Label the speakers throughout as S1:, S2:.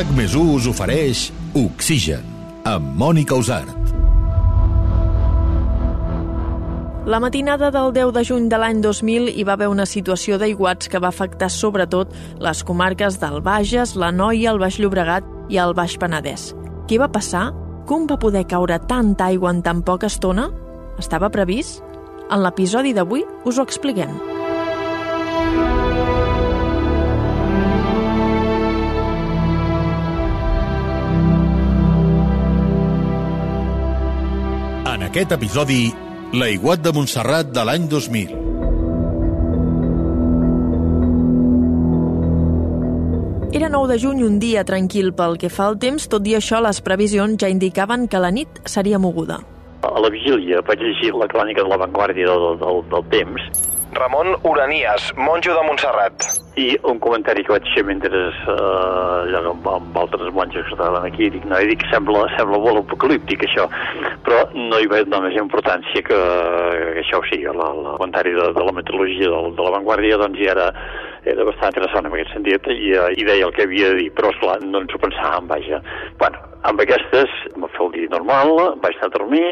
S1: RAC més us ofereix Oxigen, amb Mònica Usart.
S2: La matinada del 10 de juny de l'any 2000 hi va haver una situació d'aiguats que va afectar sobretot les comarques del Bages, la Noia, el Baix Llobregat i el Baix Penedès. Què va passar? Com va poder caure tanta aigua en tan poca estona? Estava previst? En l'episodi d'avui us ho expliquem.
S1: Aquest episodi, l'aiguat de Montserrat de l'any 2000.
S2: Era 9 de juny, un dia tranquil pel que fa al temps, tot i això les previsions ja indicaven que la nit seria moguda.
S3: A la vigília vaig llegir la crònica de l'avantguàrdia del, del, del temps
S4: Ramon Uranias, monjo de Montserrat.
S3: i un comentari que vaig fer mentre eh, amb, amb altres monjos que estaven aquí, dic, no, dic, sembla, sembla molt apocalíptic això, però no hi vaig donar més importància que, que això o sigui, la, la comentari de, de la meteorologia del, de l'avantguàrdia doncs ja era, era bastant interessant en aquest sentit i, eh, i deia el que havia de dir, però esclar, no ens ho pensàvem, vaja. Bueno, amb aquestes em va fer el dia normal, vaig anar a dormir,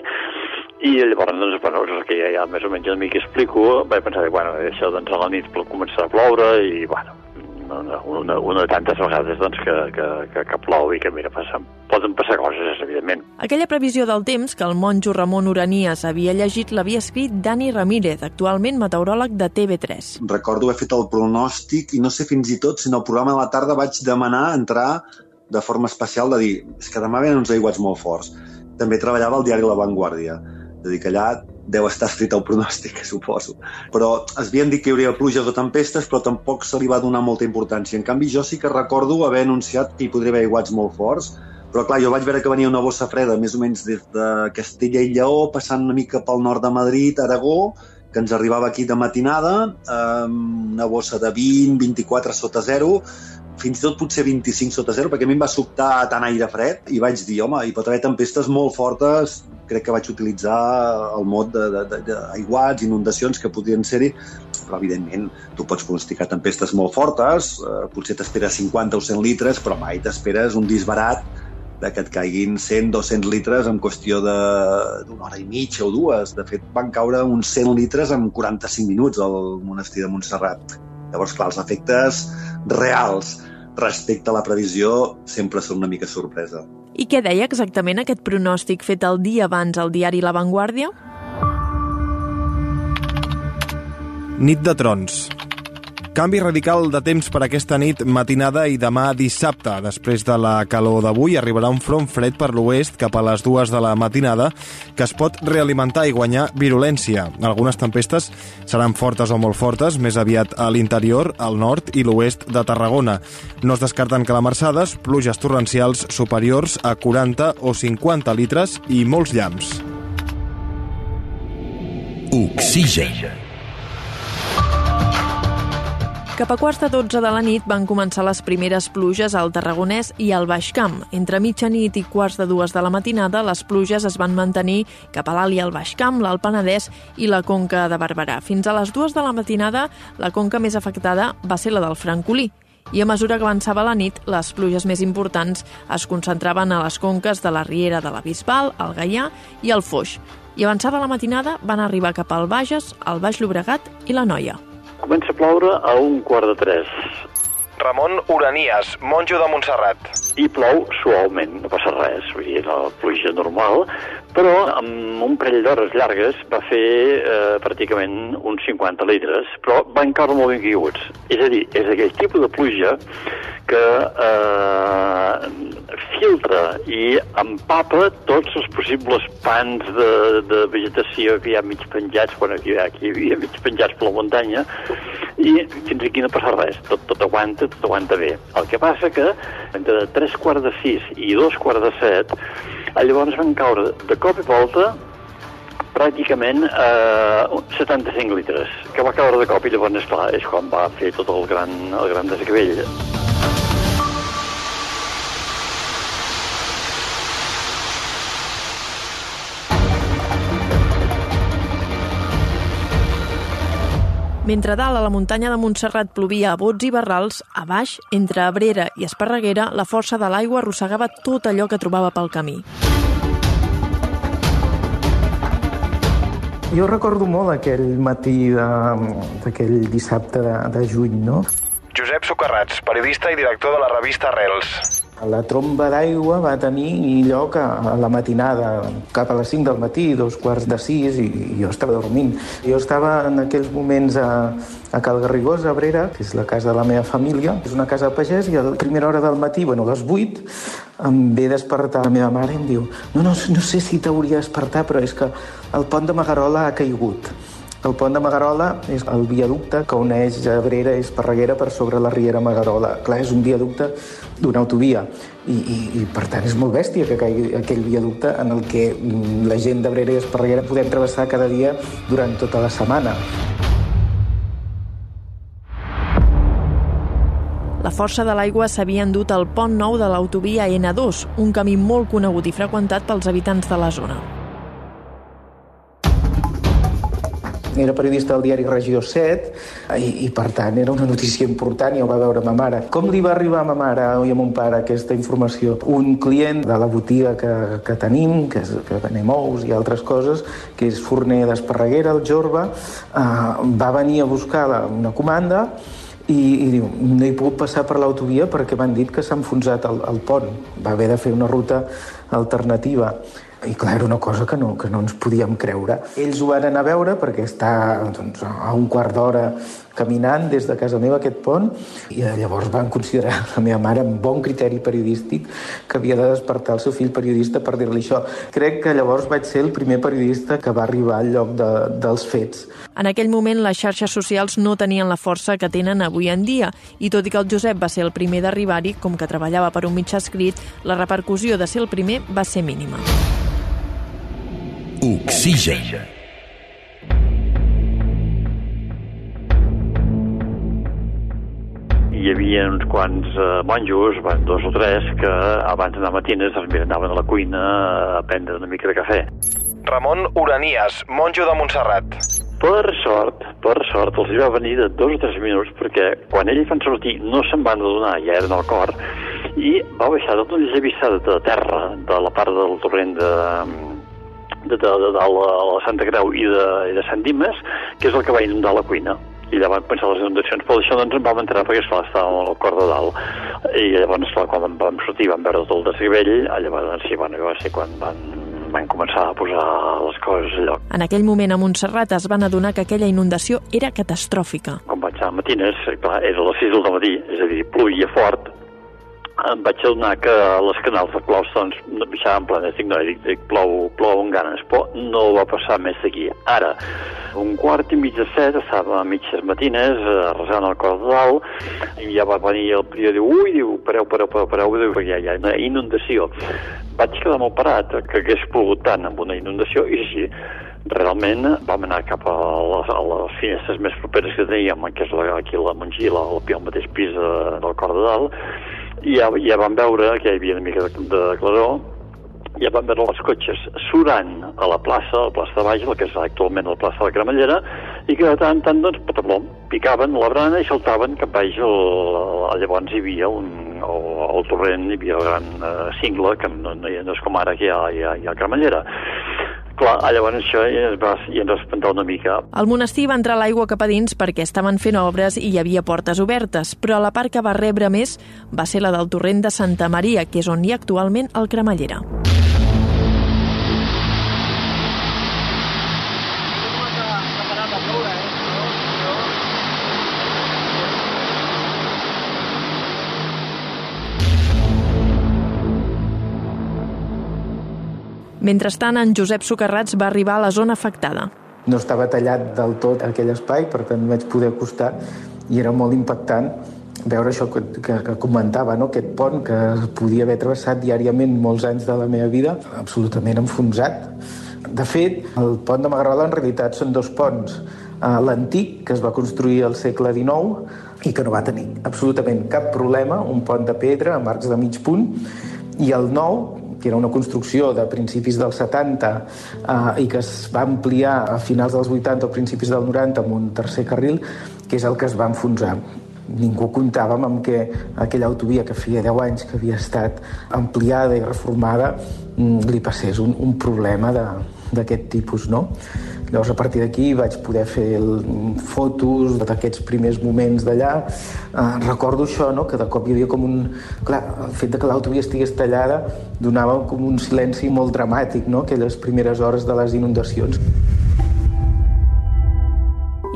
S3: i llavors, doncs, bueno, és el que ja, ja més o menys una mica explico, vaig pensar que, bueno, això, doncs, a la nit començarà a ploure i, bueno, una, una, una de tantes vegades, doncs, que, que, que, que plou i que, mira, passen, poden passar coses, evidentment.
S2: Aquella previsió del temps que el monjo Ramon Uranias havia llegit l'havia escrit Dani Ramírez, actualment meteoròleg de TV3.
S5: recordo haver fet el pronòstic i no sé fins i tot si en el programa de la tarda vaig demanar entrar de forma especial de dir és que demà venen uns aiguats molt forts. També treballava al diari La Vanguardia, és a dir, que allà deu estar escrit el pronòstic, suposo. Però es havien dit que hi hauria pluges o tempestes, però tampoc se li va donar molta importància. En canvi, jo sí que recordo haver anunciat que hi podria haver aiguats molt forts, però clar, jo vaig veure que venia una bossa freda, més o menys des de Castella i Lleó, passant una mica pel nord de Madrid, Aragó, que ens arribava aquí de matinada, amb una bossa de 20, 24 sota zero, fins i tot potser 25 sota zero, perquè a mi em va sobtar tant aire fred i vaig dir, home, hi pot haver tempestes molt fortes, crec que vaig utilitzar el mot d'aiguats, inundacions que podrien ser-hi, però evidentment tu pots pronosticar tempestes molt fortes, eh, potser t'esperes 50 o 100 litres, però mai t'esperes un disbarat de que et caiguin 100, 200 litres en qüestió d'una hora i mitja o dues. De fet, van caure uns 100 litres en 45 minuts al monestir de Montserrat. Llavors, clar, els efectes reals respecte a la previsió sempre són una mica sorpresa.
S2: I què deia exactament aquest pronòstic fet el dia abans al diari La Vanguardia?
S6: Nit de trons. Canvi radical de temps per aquesta nit matinada i demà dissabte. Després de la calor d'avui arribarà un front fred per l'oest cap a les dues de la matinada que es pot realimentar i guanyar virulència. Algunes tempestes seran fortes o molt fortes, més aviat a l'interior, al nord i l'oest de Tarragona. No es descarten calamarsades, pluges torrencials superiors a 40 o 50 litres i molts llamps.
S1: Oxigen.
S2: Cap a quarts de 12 de la nit van començar les primeres pluges al Tarragonès i al Baix Camp. Entre mitjanit i quarts de dues de la matinada, les pluges es van mantenir cap a l'Alt i el Baix Camp, l'Alt Penedès i la Conca de Barberà. Fins a les dues de la matinada, la conca més afectada va ser la del Francolí. I a mesura que avançava la nit, les pluges més importants es concentraven a les conques de la Riera de la Bisbal, el Gaià i el Foix. I avançada la matinada van arribar cap al Bages, el Baix Llobregat i la Noia.
S3: Comença a ploure a un quart de tres
S4: Ramon Uranias, monjo de Montserrat.
S3: i plou suaument, no passa res, vull dir, la pluja normal, però amb un parell d'hores llargues va fer eh, pràcticament uns 50 litres, però van caure molt ben. És a dir, és aquell tipus de pluja que eh, filtra i empapa tots els possibles pans de, de vegetació que hi ha mig penjats, hi, ha, que hi havia mig penjats per la muntanya, i fins aquí no passa res, tot, tot aguanta, tot aguanta bé. El que passa que entre tres quarts de sis i dos quarts de set, llavors van caure de cop i volta pràcticament eh, 75 litres, que va caure de cop i llavors, esclar, és quan va fer tot el gran, el gran desgavell.
S2: Mentre dalt a la muntanya de Montserrat plovia a bots i barrals, a baix, entre Abrera i Esparreguera, la força de l'aigua arrossegava tot allò que trobava pel camí.
S7: Jo recordo molt aquell matí de- d'aquell dissabte de, de juny, no?
S4: Josep Socarrats, periodista i director de la revista Arrels.
S7: La tromba d'aigua va tenir lloc a, la matinada, cap a les 5 del matí, dos quarts de 6, i, jo estava dormint. Jo estava en aquells moments a, a Cal Garrigós, a Abrera, que és la casa de la meva família. És una casa de pagès i a la primera hora del matí, bueno, a les 8, em ve despertar la meva mare i em diu no, no, no sé si t'hauria de despertar, però és que el pont de Magarola ha caigut. El pont de Magarola és el viaducte que uneix Abrera i Esparreguera per sobre la Riera Magarola. Clar, és un viaducte d'una autovia i, i, i per tant és molt bèstia que caigui aquell viaducte en el que mm, la gent d'Abrera i Esparreguera podem travessar cada dia durant tota la setmana.
S2: La força de l'aigua s'havia endut al pont nou de l'autovia N2, un camí molt conegut i freqüentat pels habitants de la zona.
S7: Era periodista del diari Regió 7 i, i per tant era una notícia important i ho va veure ma mare. Com li va arribar a ma mare i a mon pare aquesta informació? Un client de la botiga que, que tenim, que, és, que venem ous i altres coses, que és forner d'Esparreguera, el Jorba, eh, va venir a buscar la, una comanda i, i diu, no he pogut passar per l'autovia perquè m'han dit que s'ha enfonsat el, el pont. Va haver de fer una ruta alternativa. I clar, era una cosa que no, que no ens podíem creure. Ells ho van anar a veure perquè està doncs, a un quart d'hora caminant des de casa meva aquest pont i llavors van considerar la meva mare amb bon criteri periodístic que havia de despertar el seu fill periodista per dir-li això. Crec que llavors vaig ser el primer periodista que va arribar al lloc de, dels fets.
S2: En aquell moment, les xarxes socials no tenien la força que tenen avui en dia, i tot i que el Josep va ser el primer d'arribar-hi, com que treballava per un mitjà escrit, la repercussió de ser el primer va ser mínima.
S1: Oxigen.
S3: hi havia uns quants eh, monjos, van, dos o tres, que abans d'anar a matines mira, anaven a la cuina a prendre una mica de cafè.
S4: Ramon Uranias, monjo de Montserrat.
S3: Per sort, per sort, els hi va venir de dos o tres minuts perquè quan ells van sortir no se'n van adonar, ja eren al cor, i va baixar tota una llavissada de terra de la part del torrent de, de, de, de, de la, la Santa Creu i de, i de Sant Dimes, que és el que va inundar la cuina i llavors van pensar les inundacions, però això doncs en vam entrar perquè esclar, estàvem al cor de dalt i llavors esclar, quan vam sortir vam veure tot el desgavell, llavors doncs, sí, bueno, va ser quan van, van començar a posar les coses a lloc.
S2: En aquell moment a Montserrat es van adonar que aquella inundació era catastròfica.
S3: Quan vaig anar a matines, clar, era a les 6 del matí, és a dir, pluïa fort, em vaig adonar que les canals de plous doncs, baixaven plenes. Dic, no, dic, dic, plou, plou amb ganes, però no va passar més d'aquí. Ara, un quart i mig de set, estava a mitges matines, eh, resant el cor de dalt, i ja va venir el prior, diu, ui, diu, pareu, pareu, pareu, pareu, diu, perquè ja hi ha una inundació. Vaig quedar molt parat, que hagués plogut tant amb una inundació, i així, realment vam anar cap a les, a les finestres més properes que teníem, que és la, aquí la Mongila, al, al mateix pis de, del cor de dalt, i ja, ja vam veure que hi havia una mica de, de claror, ja vam veure els cotxes surant a la plaça, a la plaça de baix, el que és actualment la plaça de la Cremallera, i que de tant en tant, doncs, pataplom, picaven la brana i saltaven cap baix. El, el, llavors hi havia un, el, el torrent, hi havia el gran eh, cingle, que no, no, no és com ara que hi ha, hi ha, hi ha Cremallera. Clar, llavors això ja ens va, ja ens va espantar una mica.
S2: Al monestir va entrar l'aigua cap a dins perquè estaven fent obres i hi havia portes obertes, però la part que va rebre més va ser la del torrent de Santa Maria, que és on hi ha actualment el Cremallera. Mentrestant, en Josep Socarrats va arribar a la zona afectada.
S7: No estava tallat del tot aquell espai, per tant vaig poder acostar i era molt impactant veure això que, que, que comentava, no? aquest pont que podia haver travessat diàriament molts anys de la meva vida, absolutament enfonsat, De fet, el pont de Magarola en realitat són dos ponts. Uh, L'antic, que es va construir al segle XIX i que no va tenir absolutament cap problema, un pont de pedra amb arcs de mig punt, i el nou, que era una construcció de principis dels 70 eh, i que es va ampliar a finals dels 80 o principis del 90 amb un tercer carril, que és el que es va enfonsar. Ningú comptàvem amb que aquella autovia que feia 10 anys que havia estat ampliada i reformada mm, li passés un, un problema d'aquest tipus, no? Llavors, a partir d'aquí vaig poder fer el, fotos d'aquests primers moments d'allà. Eh, recordo això, no?, que de cop hi havia com un... Clar, el fet de que l'autovia estigués tallada donava com un silenci molt dramàtic, no?, aquelles primeres hores de les inundacions.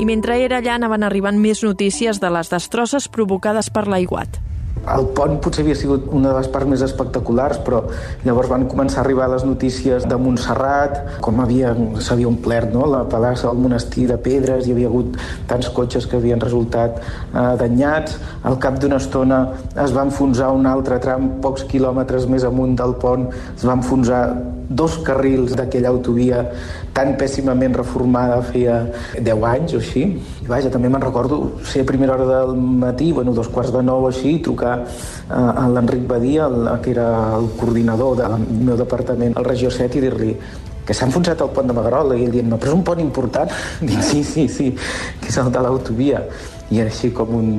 S2: I mentre era allà anaven arribant més notícies de les destrosses provocades per l'aiguat.
S7: El pont potser havia sigut una de les parts més espectaculars, però llavors van començar a arribar les notícies de Montserrat, com s'havia omplert no? la palassa del monestir de pedres, hi havia hagut tants cotxes que havien resultat eh, danyats. Al cap d'una estona es va enfonsar un altre tram, pocs quilòmetres més amunt del pont, es va enfonsar dos carrils d'aquella autovia tan pèssimament reformada feia 10 anys o així. I vaja, també me'n recordo ser a primera hora del matí, bueno, dos quarts de nou així, trucar eh, a l'Enric Badia, que era el coordinador del meu departament al Regió 7, i dir-li que s'ha enfonsat el pont de Magarola i ell dient, no, però és un pont important. Dic, sí, sí, sí, que és el de l'autovia. I era així com un,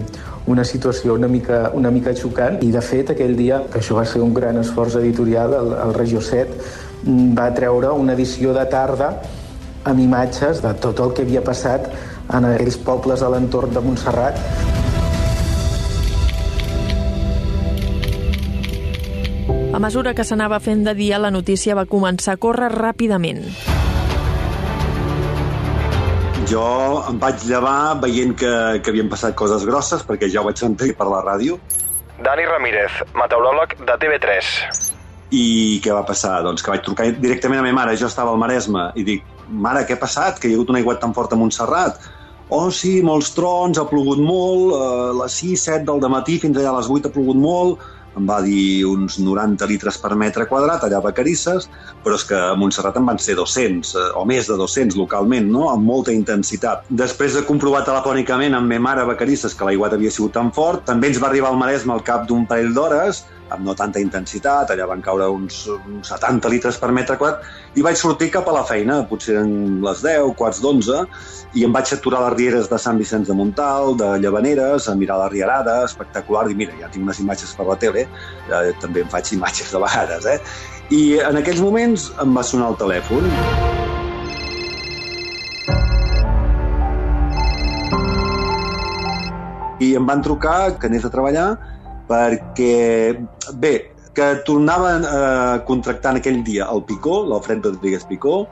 S7: una situació una mica, una mica xocant. I de fet aquell dia, que això va ser un gran esforç editorial, el, el Regió 7 va treure una edició de tarda amb imatges de tot el que havia passat en aquells pobles a l'entorn de Montserrat.
S2: A mesura que s'anava fent de dia, la notícia va començar a córrer ràpidament.
S5: Jo em vaig llevar veient que, que havien passat coses grosses, perquè ja ho vaig sentir per la ràdio.
S4: Dani Ramírez, meteoròleg de TV3.
S5: I què va passar? Doncs que vaig trucar directament a ma mare, jo estava al Maresme, i dic, mare, què ha passat? Que hi ha hagut un aiguat tan fort a Montserrat. Oh, sí, molts trons, ha plogut molt, a les 6, 7 del matí fins allà a les 8 ha plogut molt, em va dir uns 90 litres per metre quadrat allà a Vacarisses, però és que a Montserrat en van ser 200, eh, o més de 200 localment, no? amb molta intensitat. Després de comprovar telefònicament amb ma mare a Vacarisses que l'aiguat havia sigut tan fort, també ens va arribar al Maresme al cap d'un parell d'hores, amb no tanta intensitat, allà van caure uns, uns 70 litres per metre quadrat, i vaig sortir cap a la feina, potser en les 10, quarts d'11, i em vaig aturar a les rieres de Sant Vicenç de Montal, de Llavaneres, a mirar la rierada, espectacular, i mira, ja tinc unes imatges per la tele, eh, també em faig imatges de vegades, eh? I en aquells moments em va sonar el telèfon. I em van trucar que anés a treballar perquè, bé, que tornaven a eh, contractar en aquell dia el Picó, l'Alfred Rodríguez Picó,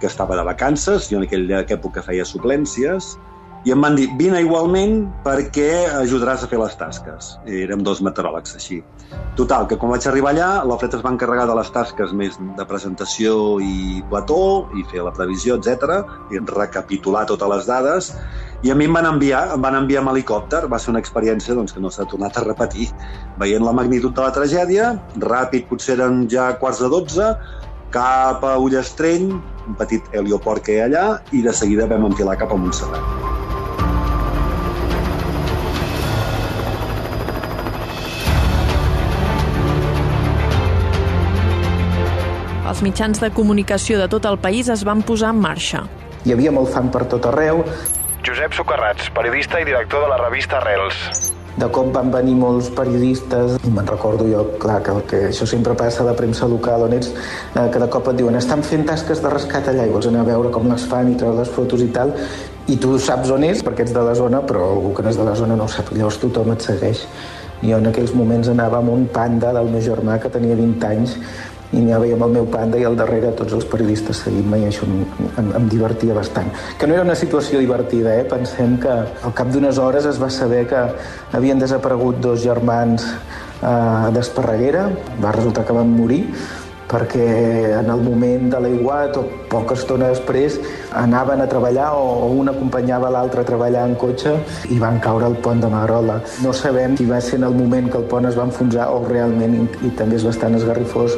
S5: que estava de vacances, jo en aquella època feia suplències, i em van dir, vine igualment perquè ajudaràs a fer les tasques. I érem dos meteoròlegs així. Total, que quan vaig arribar allà, l'Alfred es va encarregar de les tasques més de presentació i plató, i fer la previsió, etc i recapitular totes les dades, i a mi em van enviar, em van enviar amb helicòpter, va ser una experiència doncs, que no s'ha tornat a repetir. Veient la magnitud de la tragèdia, ràpid, potser eren ja quarts de dotze, cap a Ullastreny, un petit helioport que hi ha allà, i de seguida vam enfilar cap a Montserrat.
S2: Els mitjans de comunicació de tot el país es van posar en marxa.
S7: Hi havia molt fam per tot arreu.
S4: Josep Socarrats, periodista i director de la revista Arrels.
S7: De cop van venir molts periodistes, i me'n recordo jo, clar, que, que això sempre passa a la premsa local, on ets, eh, que de cop et diuen estan fent tasques de rescat allà i vols anar a veure com les fan i treure les fotos i tal, i tu saps on és perquè ets de la zona, però algú que no és de la zona no ho sap, llavors tothom et segueix. Jo en aquells moments anava amb un panda del meu germà que tenia 20 anys i anava amb el meu panda i al darrere tots els periodistes seguint-me i això em, em, em divertia bastant. Que no era una situació divertida, eh? Pensem que al cap d'unes hores es va saber que havien desaparegut dos germans eh, d'Esparreguera, va resultar que van morir, perquè en el moment de l'aiguat o poca estona després anaven a treballar o un acompanyava l'altre a treballar en cotxe i van caure al pont de Magrola. No sabem si va ser en el moment que el pont es va enfonsar o realment, i també és bastant esgarrifós,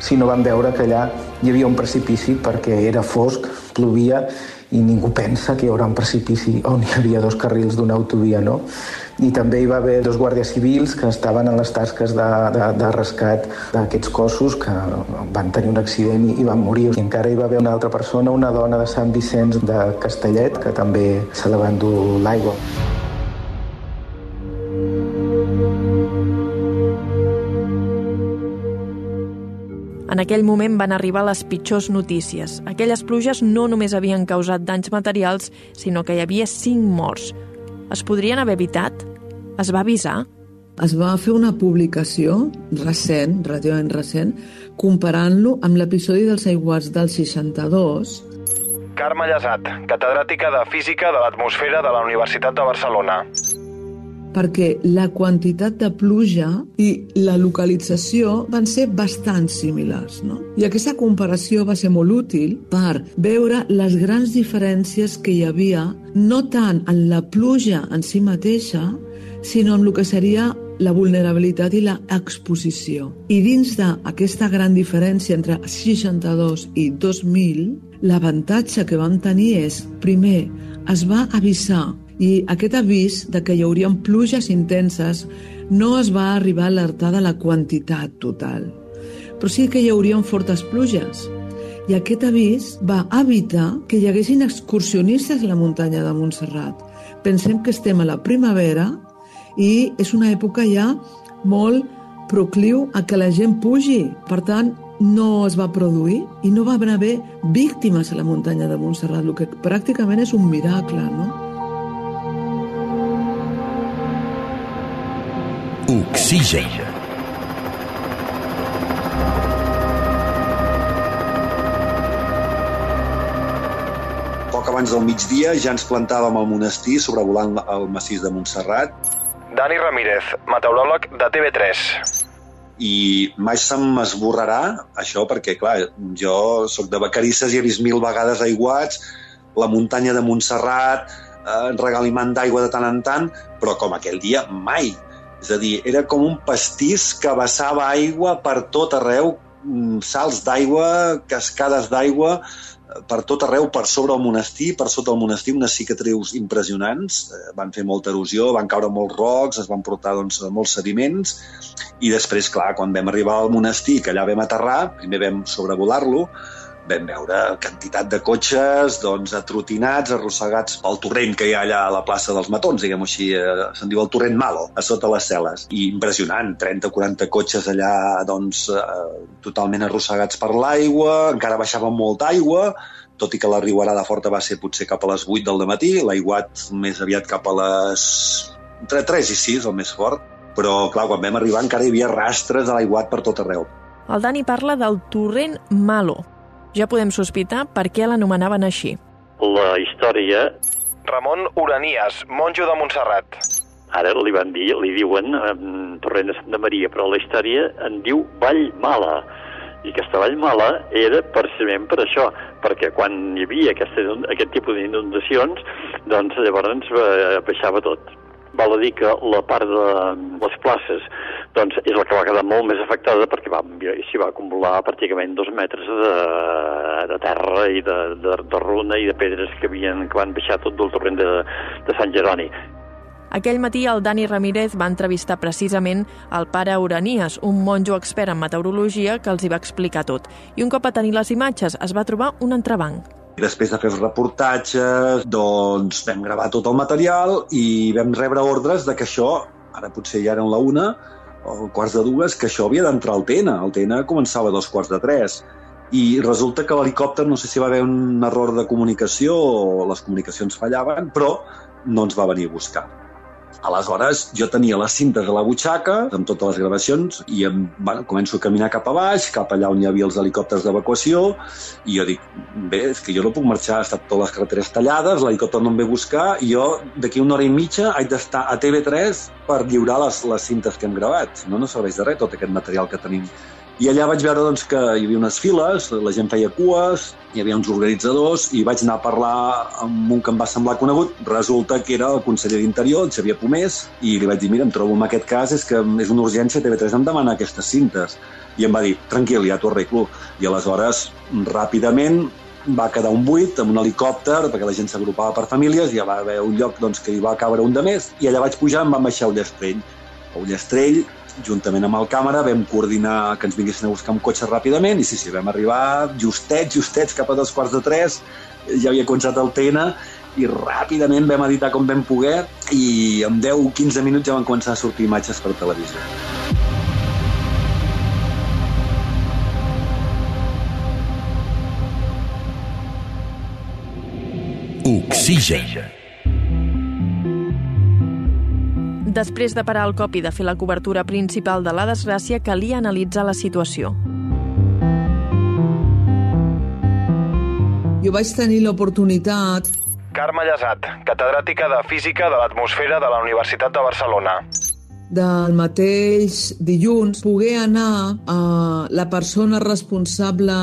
S7: si no van veure que allà hi havia un precipici perquè era fosc, plovia i ningú pensa que hi haurà un precipici on hi havia dos carrils d'una autovia, no? I també hi va haver dos guàrdies civils que estaven en les tasques de, de, de rescat d'aquests cossos que van tenir un accident i, i van morir. I encara hi va haver una altra persona, una dona de Sant Vicenç de Castellet, que també se la van dur l'aigua.
S2: En aquell moment van arribar les pitjors notícies. Aquelles pluges no només havien causat danys materials, sinó que hi havia cinc morts. Es podrien haver evitat? Es va avisar?
S8: Es va fer una publicació recent, relativament recent, comparant-lo amb l'episodi dels aiguats del 62.
S4: Carme Llasat, catedràtica de Física de l'Atmosfera de la Universitat de Barcelona
S8: perquè la quantitat de pluja i la localització van ser bastant similars. No? I aquesta comparació va ser molt útil per veure les grans diferències que hi havia no tant en la pluja en si mateixa, sinó en el que seria la vulnerabilitat i la exposició. I dins d'aquesta gran diferència entre 62 i 2000, l'avantatge que vam tenir és, primer, es va avisar i aquest avís de que hi haurien pluges intenses no es va arribar a alertar de la quantitat total, però sí que hi haurien fortes pluges. I aquest avís va evitar que hi haguessin excursionistes a la muntanya de Montserrat. Pensem que estem a la primavera i és una època ja molt procliu a que la gent pugi. Per tant, no es va produir i no va haver víctimes a la muntanya de Montserrat, el que pràcticament és un miracle, no?
S1: Oxigen.
S5: Poc abans del migdia ja ens plantàvem al monestir sobrevolant el massís de Montserrat.
S4: Dani Ramírez, meteoròleg de TV3
S5: i mai se'm esborrarà això perquè, clar, jo sóc de Vacarisses i he vist mil vegades aiguats, la muntanya de Montserrat, eh, regalimant d'aigua de tant en tant, però com aquell dia mai. És a dir, era com un pastís que vessava aigua per tot arreu, mm, salts d'aigua, cascades d'aigua, eh, per tot arreu, per sobre el monestir, per sota el monestir, unes cicatrius impressionants. Eh, van fer molta erosió, van caure molts rocs, es van portar doncs, molts sediments, i després, clar, quan vam arribar al monestir, que allà vam aterrar, primer vam sobrevolar-lo, vam veure quantitat de cotxes doncs, atrotinats, arrossegats pel torrent que hi ha allà a la plaça dels Matons, diguem-ho així, eh, se'n diu el torrent Malo, a sota les celes. I impressionant, 30 o 40 cotxes allà doncs, eh, totalment arrossegats per l'aigua, encara baixava molta aigua, tot i que la riuarada forta va ser potser cap a les 8 del matí, l'aiguat més aviat cap a les entre 3 i 6, el més fort, però clar, quan vam arribar encara hi havia rastres de l'aiguat per tot arreu.
S2: El Dani parla del torrent Malo, ja podem sospitar per què l'anomenaven així.
S3: La història...
S4: Ramon Uranias, monjo de Montserrat.
S3: Ara li van dir, li diuen eh, Torrent de Santa Maria, però la història en diu Vall Mala. I aquesta Vall Mala era precisament per això, perquè quan hi havia aquesta, aquest tipus d'inundacions, doncs llavors eh, baixava tot val a dir que la part de les places doncs és la que va quedar molt més afectada perquè s'hi va acumular pràcticament dos metres de, de terra i de, de, de runa i de pedres que, havien, que van baixar tot del torrent de, de Sant Jeroni.
S2: Aquell matí el Dani Ramírez va entrevistar precisament el pare Uranias, un monjo expert en meteorologia que els hi va explicar tot. I un cop a tenir les imatges es va trobar un entrebanc.
S5: Després de fer els reportatges, doncs vam gravar tot el material i vam rebre ordres de que això, ara potser ja eren la una, o quarts de dues, que això havia d'entrar al Tena. El Tena començava dos quarts de tres. I resulta que l'helicòpter, no sé si va haver un error de comunicació o les comunicacions fallaven, però no ens va venir a buscar. Aleshores, jo tenia les cintes a la butxaca, amb totes les gravacions, i em, bueno, començo a caminar cap a baix, cap allà on hi havia els helicòpters d'evacuació, i jo dic, bé, és que jo no puc marxar, ha estat totes les carreteres tallades, l'helicòpter no em ve a buscar, i jo d'aquí una hora i mitja haig d'estar a TV3 per lliurar les, les cintes que hem gravat. No, no serveix de res tot aquest material que tenim I allà vaig veure doncs, que hi havia unes files, la gent feia cues, hi havia uns organitzadors i vaig anar a parlar amb un que em va semblar conegut. Resulta que era el conseller d'Interior, Xavier Pomés, i li vaig dir, mira, em trobo en aquest cas, és que és una urgència, TV3 em demana aquestes cintes. I em va dir, tranquil, ja t'ho arreglo. I aleshores, ràpidament, va quedar un buit amb un helicòpter perquè la gent s'agrupava per famílies i ja va haver un lloc doncs, que hi va cabre un de més i allà vaig pujar i em van baixar a Ullastrell. A Ullastrell juntament amb el càmera, vam coordinar que ens vinguessin a buscar un cotxe ràpidament i sí, sí, vam arribar justets, justets, cap a dos quarts de tres, ja havia començat el TN i ràpidament vam editar com vam poder i en 10-15 minuts ja van començar a sortir imatges per televisió.
S1: Oxigen.
S2: Després de parar el cop i de fer la cobertura principal de la desgràcia, calia analitzar la situació.
S8: Jo vaig tenir l'oportunitat
S4: Carme Llasat, catedràtica de Física de l'Atmosfera de la Universitat de Barcelona.
S8: del mateix dilluns poder anar a la persona responsable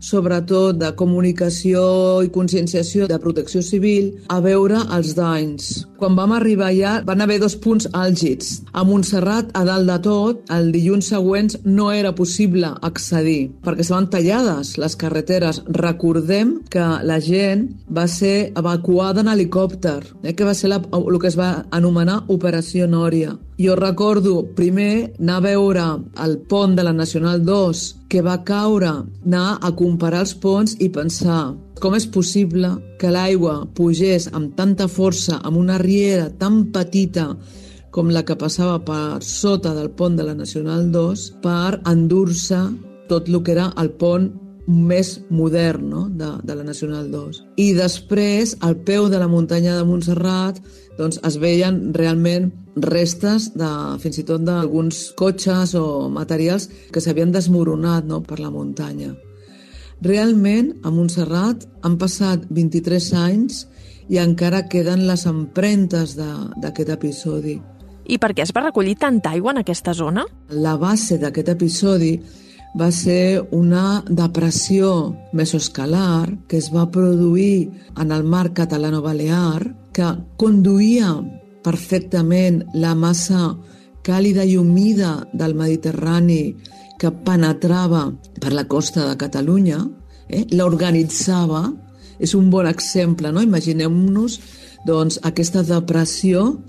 S8: sobretot de comunicació i conscienciació de protecció civil, a veure els danys. Quan vam arribar allà van haver dos punts àlgids. A Montserrat, a dalt de tot, el dilluns següents no era possible accedir, perquè estaven tallades les carreteres. Recordem que la gent va ser evacuada en helicòpter, eh, que va ser la, el que es va anomenar Operació Nòria. Jo recordo primer anar a veure el pont de la Nacional 2 que va caure, anar a comparar els ponts i pensar com és possible que l'aigua pugés amb tanta força amb una riera tan petita com la que passava per sota del pont de la Nacional 2 per endur-se tot el que era el pont més modern no? de, de la Nacional 2. I després, al peu de la muntanya de Montserrat, doncs es veien realment restes de, fins i tot d'alguns cotxes o materials que s'havien desmoronat no? per la muntanya. Realment, a Montserrat han passat 23 anys i encara queden les empremtes d'aquest episodi.
S2: I per què es va recollir tanta aigua en aquesta zona?
S8: La base d'aquest episodi va ser una depressió mesoscalar que es va produir en el mar catalano-balear que conduïa perfectament la massa càlida i humida del Mediterrani que penetrava per la costa de Catalunya, eh? l'organitzava, és un bon exemple, no? Imaginem-nos doncs, aquesta depressió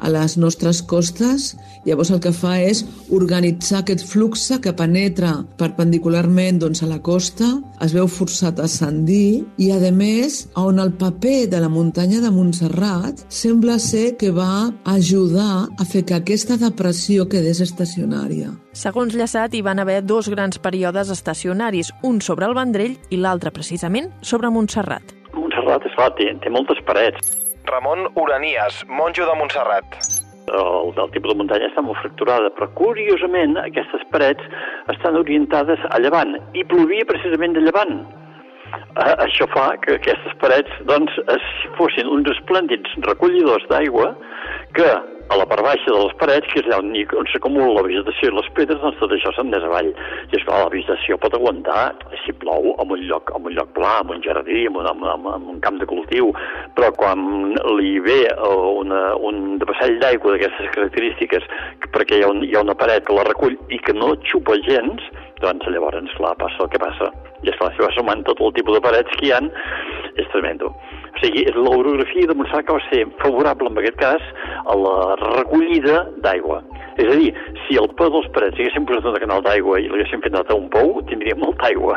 S8: a les nostres costes, llavors el que fa és organitzar aquest flux que penetra perpendicularment doncs, a la costa, es veu forçat a ascendir i, a més, on el paper de la muntanya de Montserrat sembla ser que va ajudar a fer que aquesta depressió quedés estacionària.
S2: Segons Llaçat, hi van haver dos grans períodes estacionaris, un sobre el Vendrell i l'altre, precisament, sobre Montserrat.
S3: Montserrat, esclar, té, té moltes parets.
S4: Ramon Uranias, monjo de Montserrat.
S3: El, el tipus de muntanya està molt fracturada, però curiosament aquestes parets estan orientades a llevant i plovia precisament de llevant. Això fa que aquestes parets doncs, fossin uns esplèndids recollidors d'aigua que a la part baixa de les parets, que és allà on, on s'acumula la vegetació i les pedres, doncs tot això se'n avall. I esclar, la vegetació pot aguantar, si plou, en un lloc, en un lloc pla, en un jardí, en un, en, en un camp de cultiu, però quan li ve una, un vassall d'aigua d'aquestes característiques, perquè hi ha, un, hi ha una paret que la recull i que no xupa gens, doncs llavors, clar, passa el que passa. I esclar, si va sumant tot el tipus de parets que hi han, és tremendo. O sigui, l'orografia de Montserrat que va ser favorable en aquest cas a la recollida d'aigua. És a dir, si el peu dels parets haguessin posat un canal d'aigua i l'haguessin fet a un pou, tindríem molta aigua.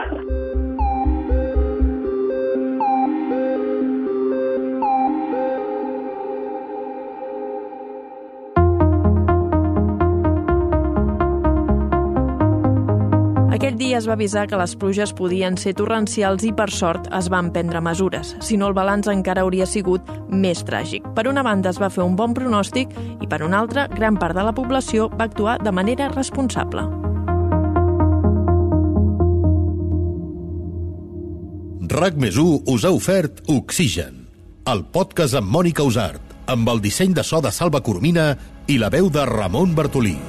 S2: Dia es va avisar que les pluges podien ser torrencials i, per sort, es van prendre mesures. Si no, el balanç encara hauria sigut més tràgic. Per una banda, es va fer un bon pronòstic i, per una altra, gran part de la població va actuar de manera responsable.
S1: RAC més us ha ofert Oxigen, el podcast amb Mònica Usart, amb el disseny de so de Salva Coromina i la veu de Ramon Bartolí.